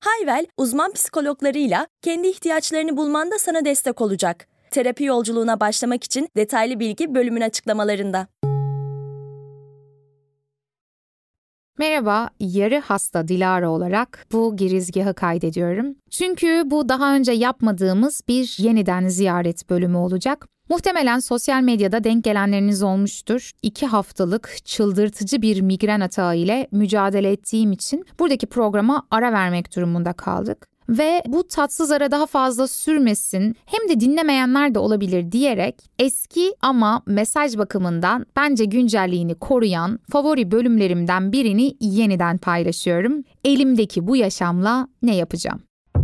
Hayvel, uzman psikologlarıyla kendi ihtiyaçlarını bulmanda sana destek olacak. Terapi yolculuğuna başlamak için detaylı bilgi bölümün açıklamalarında. Merhaba, yarı hasta Dilara olarak bu girizgahı kaydediyorum. Çünkü bu daha önce yapmadığımız bir yeniden ziyaret bölümü olacak. Muhtemelen sosyal medyada denk gelenleriniz olmuştur. İki haftalık çıldırtıcı bir migren atağı ile mücadele ettiğim için buradaki programa ara vermek durumunda kaldık ve bu tatsız ara daha fazla sürmesin hem de dinlemeyenler de olabilir diyerek eski ama mesaj bakımından bence güncelliğini koruyan favori bölümlerimden birini yeniden paylaşıyorum. Elimdeki bu yaşamla ne yapacağım?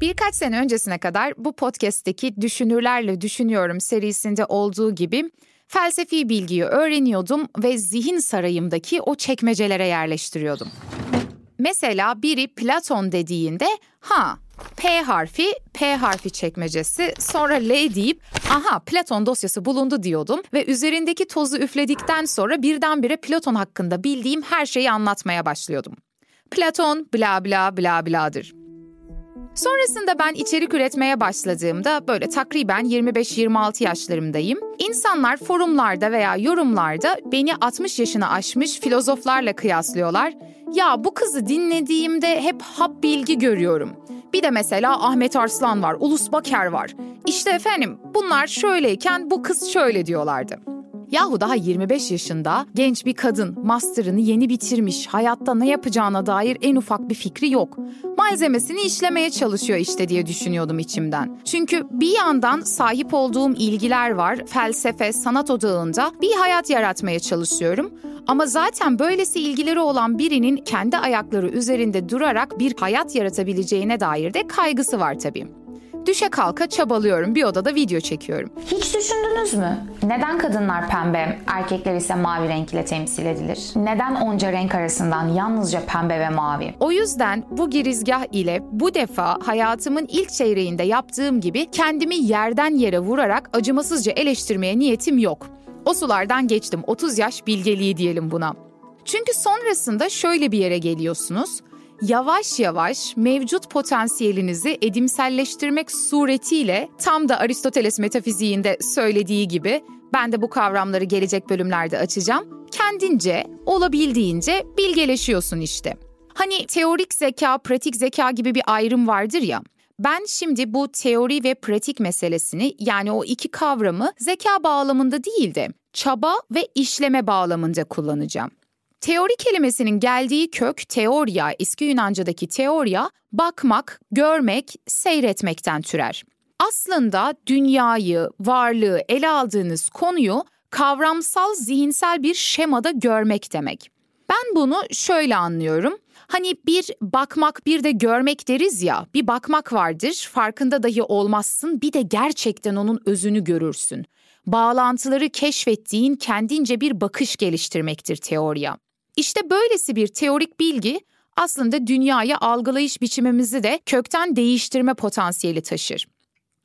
Birkaç sene öncesine kadar bu podcast'teki Düşünürlerle Düşünüyorum serisinde olduğu gibi felsefi bilgiyi öğreniyordum ve zihin sarayımdaki o çekmecelere yerleştiriyordum. Mesela biri Platon dediğinde ha P harfi, P harfi çekmecesi, sonra L deyip aha Platon dosyası bulundu diyordum ve üzerindeki tozu üfledikten sonra birdenbire Platon hakkında bildiğim her şeyi anlatmaya başlıyordum. Platon bla bla bla bladır. Sonrasında ben içerik üretmeye başladığımda böyle takriben 25-26 yaşlarımdayım. İnsanlar forumlarda veya yorumlarda beni 60 yaşını aşmış filozoflarla kıyaslıyorlar. Ya bu kızı dinlediğimde hep hap bilgi görüyorum. Bir de mesela Ahmet Arslan var, Ulus Baker var. İşte efendim bunlar şöyleyken bu kız şöyle diyorlardı. Yahu daha 25 yaşında genç bir kadın master'ını yeni bitirmiş, hayatta ne yapacağına dair en ufak bir fikri yok. Malzemesini işlemeye çalışıyor işte diye düşünüyordum içimden. Çünkü bir yandan sahip olduğum ilgiler var, felsefe, sanat odağında bir hayat yaratmaya çalışıyorum. Ama zaten böylesi ilgileri olan birinin kendi ayakları üzerinde durarak bir hayat yaratabileceğine dair de kaygısı var tabii. Düşe kalka çabalıyorum. Bir odada video çekiyorum. Hiç düşündünüz mü? Neden kadınlar pembe, erkekler ise mavi renk ile temsil edilir? Neden onca renk arasından yalnızca pembe ve mavi? O yüzden bu girizgah ile bu defa hayatımın ilk çeyreğinde yaptığım gibi kendimi yerden yere vurarak acımasızca eleştirmeye niyetim yok. O sulardan geçtim. 30 yaş bilgeliği diyelim buna. Çünkü sonrasında şöyle bir yere geliyorsunuz yavaş yavaş mevcut potansiyelinizi edimselleştirmek suretiyle tam da Aristoteles metafiziğinde söylediği gibi ben de bu kavramları gelecek bölümlerde açacağım. Kendince, olabildiğince bilgeleşiyorsun işte. Hani teorik zeka, pratik zeka gibi bir ayrım vardır ya. Ben şimdi bu teori ve pratik meselesini yani o iki kavramı zeka bağlamında değil de çaba ve işleme bağlamında kullanacağım. Teori kelimesinin geldiği kök teoria, eski Yunanca'daki teoria, bakmak, görmek, seyretmekten türer. Aslında dünyayı, varlığı ele aldığınız konuyu kavramsal zihinsel bir şemada görmek demek. Ben bunu şöyle anlıyorum. Hani bir bakmak bir de görmek deriz ya. Bir bakmak vardır, farkında dahi olmazsın. Bir de gerçekten onun özünü görürsün. Bağlantıları keşfettiğin kendince bir bakış geliştirmektir teoriya. İşte böylesi bir teorik bilgi aslında dünyayı algılayış biçimimizi de kökten değiştirme potansiyeli taşır.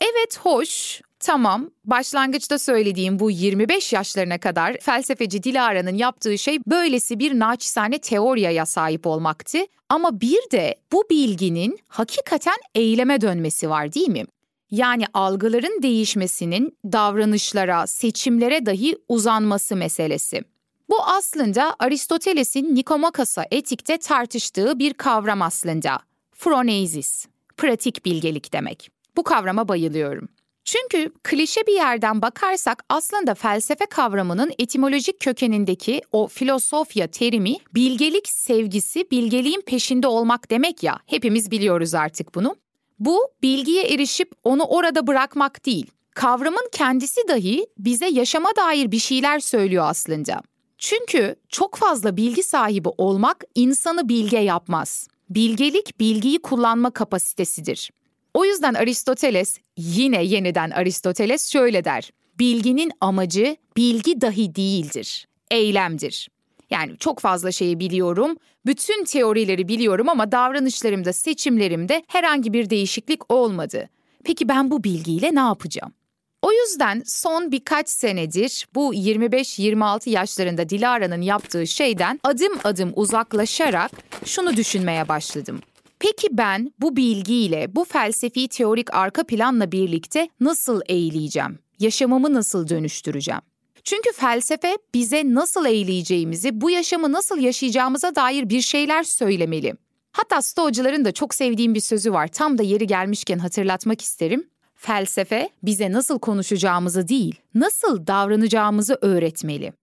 Evet hoş, tamam başlangıçta söylediğim bu 25 yaşlarına kadar felsefeci Dilara'nın yaptığı şey böylesi bir naçizane teoriyaya sahip olmaktı. Ama bir de bu bilginin hakikaten eyleme dönmesi var değil mi? Yani algıların değişmesinin davranışlara, seçimlere dahi uzanması meselesi. Bu aslında Aristoteles'in Nikomakos'a etikte tartıştığı bir kavram aslında. Phronesis, pratik bilgelik demek. Bu kavrama bayılıyorum. Çünkü klişe bir yerden bakarsak aslında felsefe kavramının etimolojik kökenindeki o filosofya terimi bilgelik sevgisi, bilgeliğin peşinde olmak demek ya. Hepimiz biliyoruz artık bunu. Bu bilgiye erişip onu orada bırakmak değil. Kavramın kendisi dahi bize yaşama dair bir şeyler söylüyor aslında. Çünkü çok fazla bilgi sahibi olmak insanı bilge yapmaz. Bilgelik bilgiyi kullanma kapasitesidir. O yüzden Aristoteles, yine yeniden Aristoteles şöyle der. Bilginin amacı bilgi dahi değildir, eylemdir. Yani çok fazla şeyi biliyorum, bütün teorileri biliyorum ama davranışlarımda, seçimlerimde herhangi bir değişiklik olmadı. Peki ben bu bilgiyle ne yapacağım? O yüzden son birkaç senedir bu 25-26 yaşlarında Dilara'nın yaptığı şeyden adım adım uzaklaşarak şunu düşünmeye başladım. Peki ben bu bilgiyle, bu felsefi teorik arka planla birlikte nasıl eğileceğim? Yaşamımı nasıl dönüştüreceğim? Çünkü felsefe bize nasıl eğileceğimizi, bu yaşamı nasıl yaşayacağımıza dair bir şeyler söylemeli. Hatta Stoacıların da çok sevdiğim bir sözü var. Tam da yeri gelmişken hatırlatmak isterim. Felsefe bize nasıl konuşacağımızı değil, nasıl davranacağımızı öğretmeli.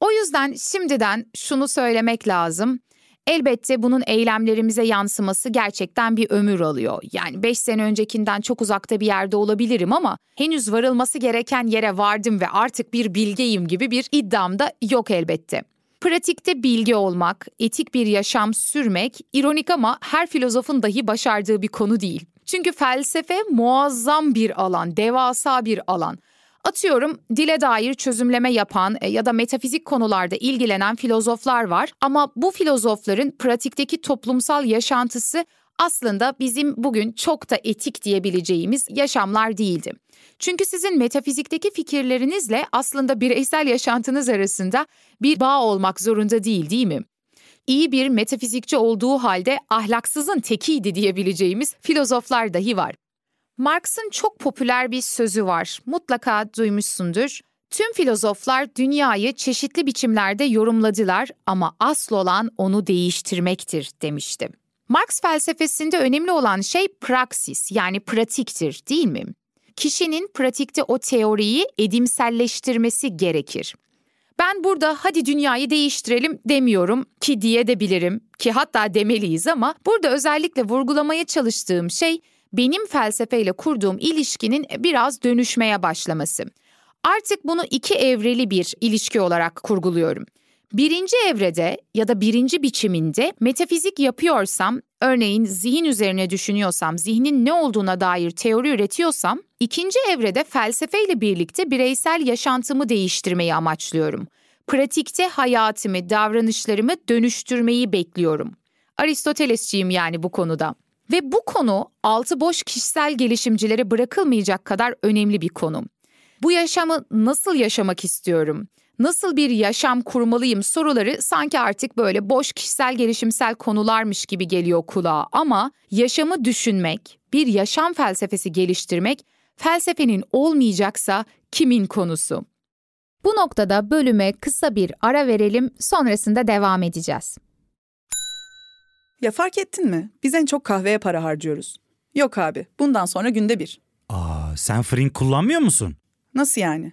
O yüzden şimdiden şunu söylemek lazım. Elbette bunun eylemlerimize yansıması gerçekten bir ömür alıyor. Yani 5 sene öncekinden çok uzakta bir yerde olabilirim ama henüz varılması gereken yere vardım ve artık bir bilgeyim gibi bir iddiam da yok elbette. Pratikte bilgi olmak, etik bir yaşam sürmek, ironik ama her filozofun dahi başardığı bir konu değil. Çünkü felsefe muazzam bir alan, devasa bir alan. Atıyorum dile dair çözümleme yapan e, ya da metafizik konularda ilgilenen filozoflar var ama bu filozofların pratikteki toplumsal yaşantısı aslında bizim bugün çok da etik diyebileceğimiz yaşamlar değildi. Çünkü sizin metafizikteki fikirlerinizle aslında bireysel yaşantınız arasında bir bağ olmak zorunda değil, değil mi? İyi bir metafizikçi olduğu halde ahlaksızın tekiydi diyebileceğimiz filozoflar dahi var. Marx'ın çok popüler bir sözü var. Mutlaka duymuşsundur. Tüm filozoflar dünyayı çeşitli biçimlerde yorumladılar ama asıl olan onu değiştirmektir demişti. Marx felsefesinde önemli olan şey praksis yani pratiktir değil mi? Kişinin pratikte o teoriyi edimselleştirmesi gerekir. Ben burada hadi dünyayı değiştirelim demiyorum ki diye de bilirim ki hatta demeliyiz ama burada özellikle vurgulamaya çalıştığım şey benim felsefeyle kurduğum ilişkinin biraz dönüşmeye başlaması. Artık bunu iki evreli bir ilişki olarak kurguluyorum. Birinci evrede ya da birinci biçiminde metafizik yapıyorsam, örneğin zihin üzerine düşünüyorsam, zihnin ne olduğuna dair teori üretiyorsam, ikinci evrede felsefeyle birlikte bireysel yaşantımı değiştirmeyi amaçlıyorum. Pratikte hayatımı, davranışlarımı dönüştürmeyi bekliyorum. Aristotelesçiyim yani bu konuda. Ve bu konu altı boş kişisel gelişimcilere bırakılmayacak kadar önemli bir konu. Bu yaşamı nasıl yaşamak istiyorum? Nasıl bir yaşam kurmalıyım soruları sanki artık böyle boş kişisel gelişimsel konularmış gibi geliyor kulağa ama yaşamı düşünmek, bir yaşam felsefesi geliştirmek felsefenin olmayacaksa kimin konusu? Bu noktada bölüme kısa bir ara verelim, sonrasında devam edeceğiz. Ya fark ettin mi? Biz en çok kahveye para harcıyoruz. Yok abi, bundan sonra günde bir. Aa, sen Frink kullanmıyor musun? Nasıl yani?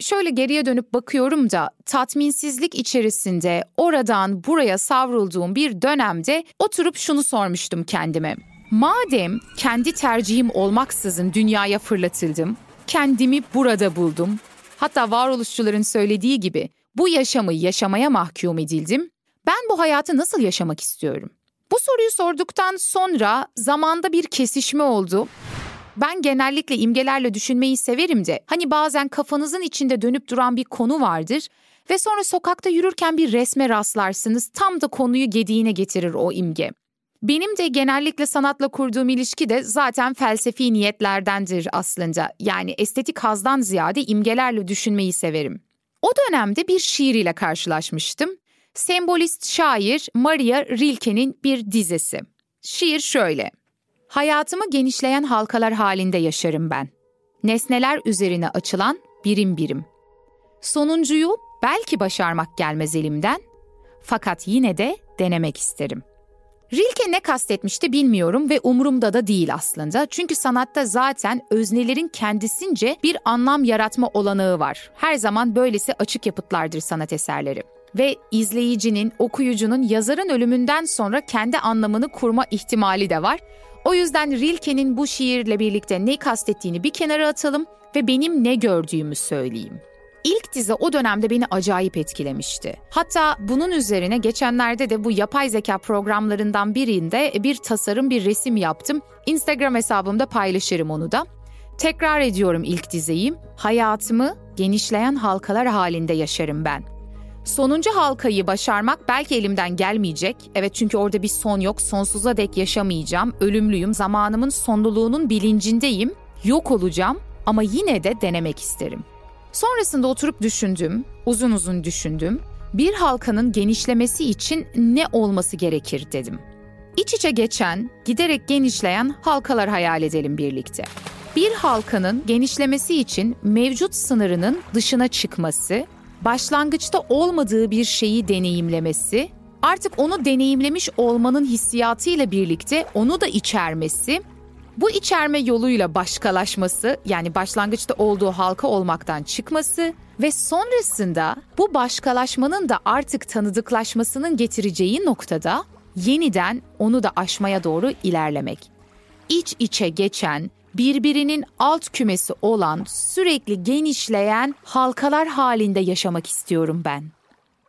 Şöyle geriye dönüp bakıyorum da tatminsizlik içerisinde oradan buraya savrulduğum bir dönemde oturup şunu sormuştum kendime. Madem kendi tercihim olmaksızın dünyaya fırlatıldım, kendimi burada buldum. Hatta varoluşçuların söylediği gibi bu yaşamı yaşamaya mahkum edildim. Ben bu hayatı nasıl yaşamak istiyorum? Bu soruyu sorduktan sonra zamanda bir kesişme oldu. Ben genellikle imgelerle düşünmeyi severim de hani bazen kafanızın içinde dönüp duran bir konu vardır ve sonra sokakta yürürken bir resme rastlarsınız tam da konuyu gediğine getirir o imge. Benim de genellikle sanatla kurduğum ilişki de zaten felsefi niyetlerdendir aslında. Yani estetik hazdan ziyade imgelerle düşünmeyi severim. O dönemde bir şiir ile karşılaşmıştım. Sembolist şair Maria Rilke'nin bir dizesi. Şiir şöyle. Hayatımı genişleyen halkalar halinde yaşarım ben. Nesneler üzerine açılan birim birim. Sonuncuyu belki başarmak gelmez elimden fakat yine de denemek isterim. Rilke ne kastetmişti bilmiyorum ve umurumda da değil aslında. Çünkü sanatta zaten öznelerin kendisince bir anlam yaratma olanağı var. Her zaman böylesi açık yapıtlardır sanat eserleri ve izleyicinin, okuyucunun yazarın ölümünden sonra kendi anlamını kurma ihtimali de var. O yüzden Rilke'nin bu şiirle birlikte ne kastettiğini bir kenara atalım ve benim ne gördüğümü söyleyeyim. İlk dizi o dönemde beni acayip etkilemişti. Hatta bunun üzerine geçenlerde de bu yapay zeka programlarından birinde bir tasarım, bir resim yaptım. Instagram hesabımda paylaşırım onu da. Tekrar ediyorum ilk dizeyi. Hayatımı genişleyen halkalar halinde yaşarım ben. Sonuncu halkayı başarmak belki elimden gelmeyecek. Evet çünkü orada bir son yok. Sonsuza dek yaşamayacağım. Ölümlüyüm. Zamanımın sonluluğunun bilincindeyim. Yok olacağım ama yine de denemek isterim. Sonrasında oturup düşündüm, uzun uzun düşündüm. Bir halkanın genişlemesi için ne olması gerekir dedim. İç içe geçen, giderek genişleyen halkalar hayal edelim birlikte. Bir halkanın genişlemesi için mevcut sınırının dışına çıkması, başlangıçta olmadığı bir şeyi deneyimlemesi, artık onu deneyimlemiş olmanın hissiyatıyla birlikte onu da içermesi bu içerme yoluyla başkalaşması yani başlangıçta olduğu halka olmaktan çıkması ve sonrasında bu başkalaşmanın da artık tanıdıklaşmasının getireceği noktada yeniden onu da aşmaya doğru ilerlemek. İç içe geçen, birbirinin alt kümesi olan, sürekli genişleyen halkalar halinde yaşamak istiyorum ben.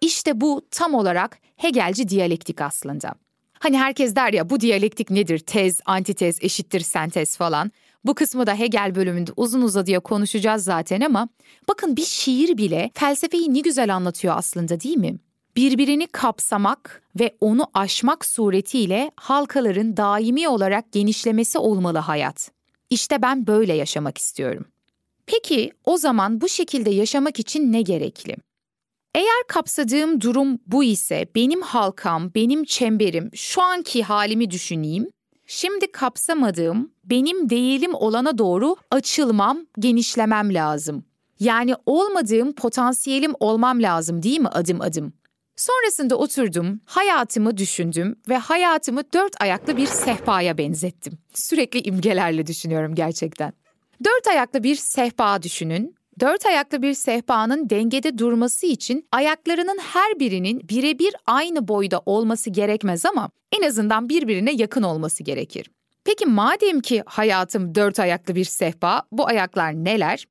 İşte bu tam olarak Hegelci diyalektik aslında. Hani herkes der ya bu diyalektik nedir? Tez, antitez, eşittir sentez falan. Bu kısmı da Hegel bölümünde uzun uzadıya konuşacağız zaten ama bakın bir şiir bile felsefeyi ne güzel anlatıyor aslında değil mi? Birbirini kapsamak ve onu aşmak suretiyle halkaların daimi olarak genişlemesi olmalı hayat. İşte ben böyle yaşamak istiyorum. Peki o zaman bu şekilde yaşamak için ne gerekli? Eğer kapsadığım durum bu ise benim halkam, benim çemberim, şu anki halimi düşüneyim. Şimdi kapsamadığım, benim değilim olana doğru açılmam, genişlemem lazım. Yani olmadığım potansiyelim olmam lazım değil mi adım adım? Sonrasında oturdum, hayatımı düşündüm ve hayatımı dört ayaklı bir sehpaya benzettim. Sürekli imgelerle düşünüyorum gerçekten. Dört ayaklı bir sehpa düşünün Dört ayaklı bir sehpanın dengede durması için ayaklarının her birinin birebir aynı boyda olması gerekmez ama en azından birbirine yakın olması gerekir. Peki madem ki hayatım dört ayaklı bir sehpa, bu ayaklar neler?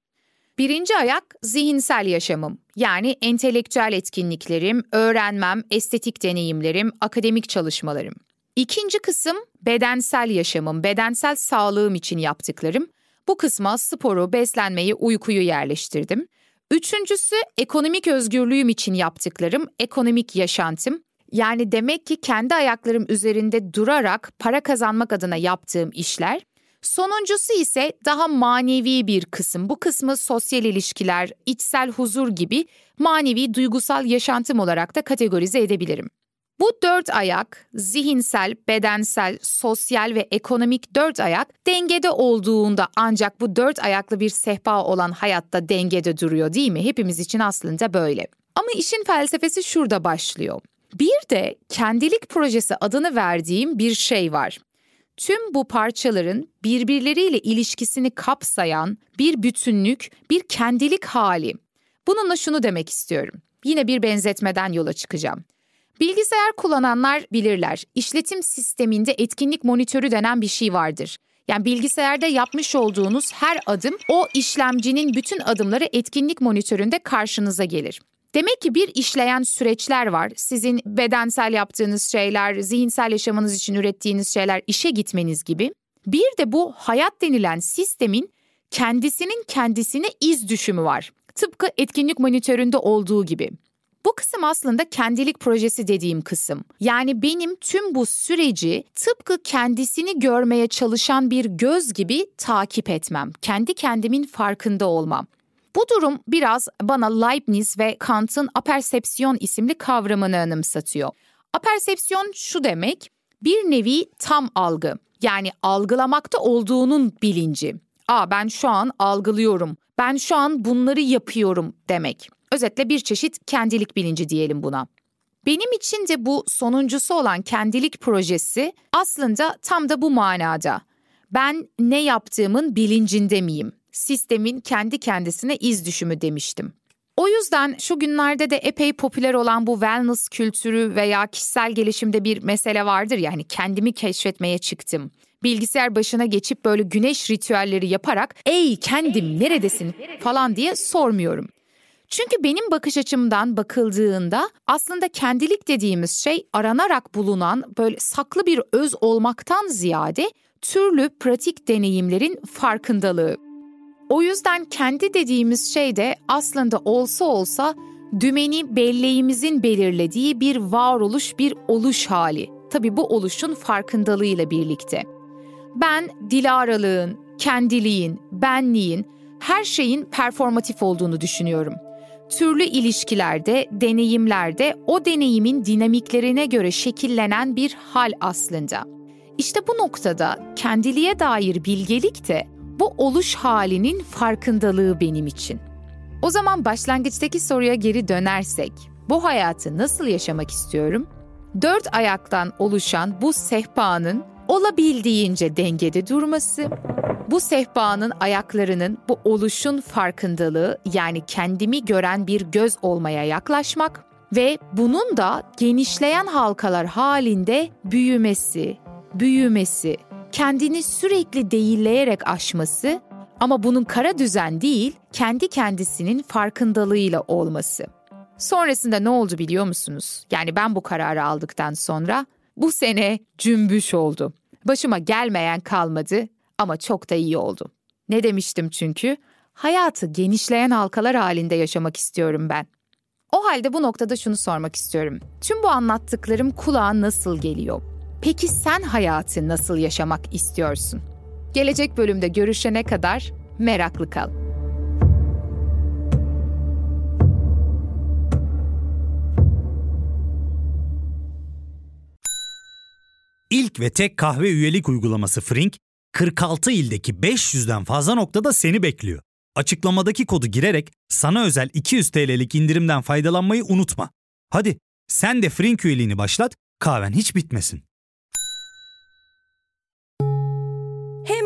Birinci ayak zihinsel yaşamım. Yani entelektüel etkinliklerim, öğrenmem, estetik deneyimlerim, akademik çalışmalarım. İkinci kısım bedensel yaşamım, bedensel sağlığım için yaptıklarım. Bu kısma sporu, beslenmeyi, uykuyu yerleştirdim. Üçüncüsü ekonomik özgürlüğüm için yaptıklarım, ekonomik yaşantım. Yani demek ki kendi ayaklarım üzerinde durarak para kazanmak adına yaptığım işler. Sonuncusu ise daha manevi bir kısım. Bu kısmı sosyal ilişkiler, içsel huzur gibi manevi duygusal yaşantım olarak da kategorize edebilirim. Bu dört ayak, zihinsel, bedensel, sosyal ve ekonomik dört ayak dengede olduğunda ancak bu dört ayaklı bir sehpa olan hayatta dengede duruyor değil mi? Hepimiz için aslında böyle. Ama işin felsefesi şurada başlıyor. Bir de kendilik projesi adını verdiğim bir şey var. Tüm bu parçaların birbirleriyle ilişkisini kapsayan bir bütünlük, bir kendilik hali. Bununla şunu demek istiyorum. Yine bir benzetmeden yola çıkacağım. Bilgisayar kullananlar bilirler. İşletim sisteminde etkinlik monitörü denen bir şey vardır. Yani bilgisayarda yapmış olduğunuz her adım o işlemcinin bütün adımları etkinlik monitöründe karşınıza gelir. Demek ki bir işleyen süreçler var. Sizin bedensel yaptığınız şeyler, zihinsel yaşamınız için ürettiğiniz şeyler, işe gitmeniz gibi. Bir de bu hayat denilen sistemin kendisinin kendisine iz düşümü var. Tıpkı etkinlik monitöründe olduğu gibi. Bu kısım aslında kendilik projesi dediğim kısım. Yani benim tüm bu süreci tıpkı kendisini görmeye çalışan bir göz gibi takip etmem. Kendi kendimin farkında olmam. Bu durum biraz bana Leibniz ve Kant'ın apersepsiyon isimli kavramını anımsatıyor. Apersepsiyon şu demek, bir nevi tam algı. Yani algılamakta olduğunun bilinci. Aa ben şu an algılıyorum. Ben şu an bunları yapıyorum demek. Özetle bir çeşit kendilik bilinci diyelim buna. Benim için de bu sonuncusu olan kendilik projesi aslında tam da bu manada. Ben ne yaptığımın bilincinde miyim? Sistemin kendi kendisine iz düşümü demiştim. O yüzden şu günlerde de epey popüler olan bu wellness kültürü veya kişisel gelişimde bir mesele vardır ya hani kendimi keşfetmeye çıktım. Bilgisayar başına geçip böyle güneş ritüelleri yaparak ''Ey kendim neredesin?'' falan diye sormuyorum. Çünkü benim bakış açımdan bakıldığında aslında kendilik dediğimiz şey aranarak bulunan böyle saklı bir öz olmaktan ziyade türlü pratik deneyimlerin farkındalığı. O yüzden kendi dediğimiz şey de aslında olsa olsa dümeni belleğimizin belirlediği bir varoluş, bir oluş hali. Tabii bu oluşun farkındalığıyla birlikte. Ben Dilaralığın, kendiliğin, benliğin, her şeyin performatif olduğunu düşünüyorum türlü ilişkilerde, deneyimlerde o deneyimin dinamiklerine göre şekillenen bir hal aslında. İşte bu noktada kendiliğe dair bilgelik de bu oluş halinin farkındalığı benim için. O zaman başlangıçtaki soruya geri dönersek, bu hayatı nasıl yaşamak istiyorum? Dört ayaktan oluşan bu sehpanın olabildiğince dengede durması, bu sehpanın ayaklarının bu oluşun farkındalığı yani kendimi gören bir göz olmaya yaklaşmak ve bunun da genişleyen halkalar halinde büyümesi, büyümesi, kendini sürekli değilleyerek aşması ama bunun kara düzen değil, kendi kendisinin farkındalığıyla olması. Sonrasında ne oldu biliyor musunuz? Yani ben bu kararı aldıktan sonra bu sene cümbüş oldu. Başıma gelmeyen kalmadı ama çok da iyi oldu. Ne demiştim çünkü? Hayatı genişleyen halkalar halinde yaşamak istiyorum ben. O halde bu noktada şunu sormak istiyorum. Tüm bu anlattıklarım kulağa nasıl geliyor? Peki sen hayatı nasıl yaşamak istiyorsun? Gelecek bölümde görüşene kadar meraklı kal. İlk ve tek kahve üyelik uygulaması Frink, 46 ildeki 500'den fazla noktada seni bekliyor. Açıklamadaki kodu girerek sana özel 200 TL'lik indirimden faydalanmayı unutma. Hadi sen de Frink üyeliğini başlat, kahven hiç bitmesin. Hem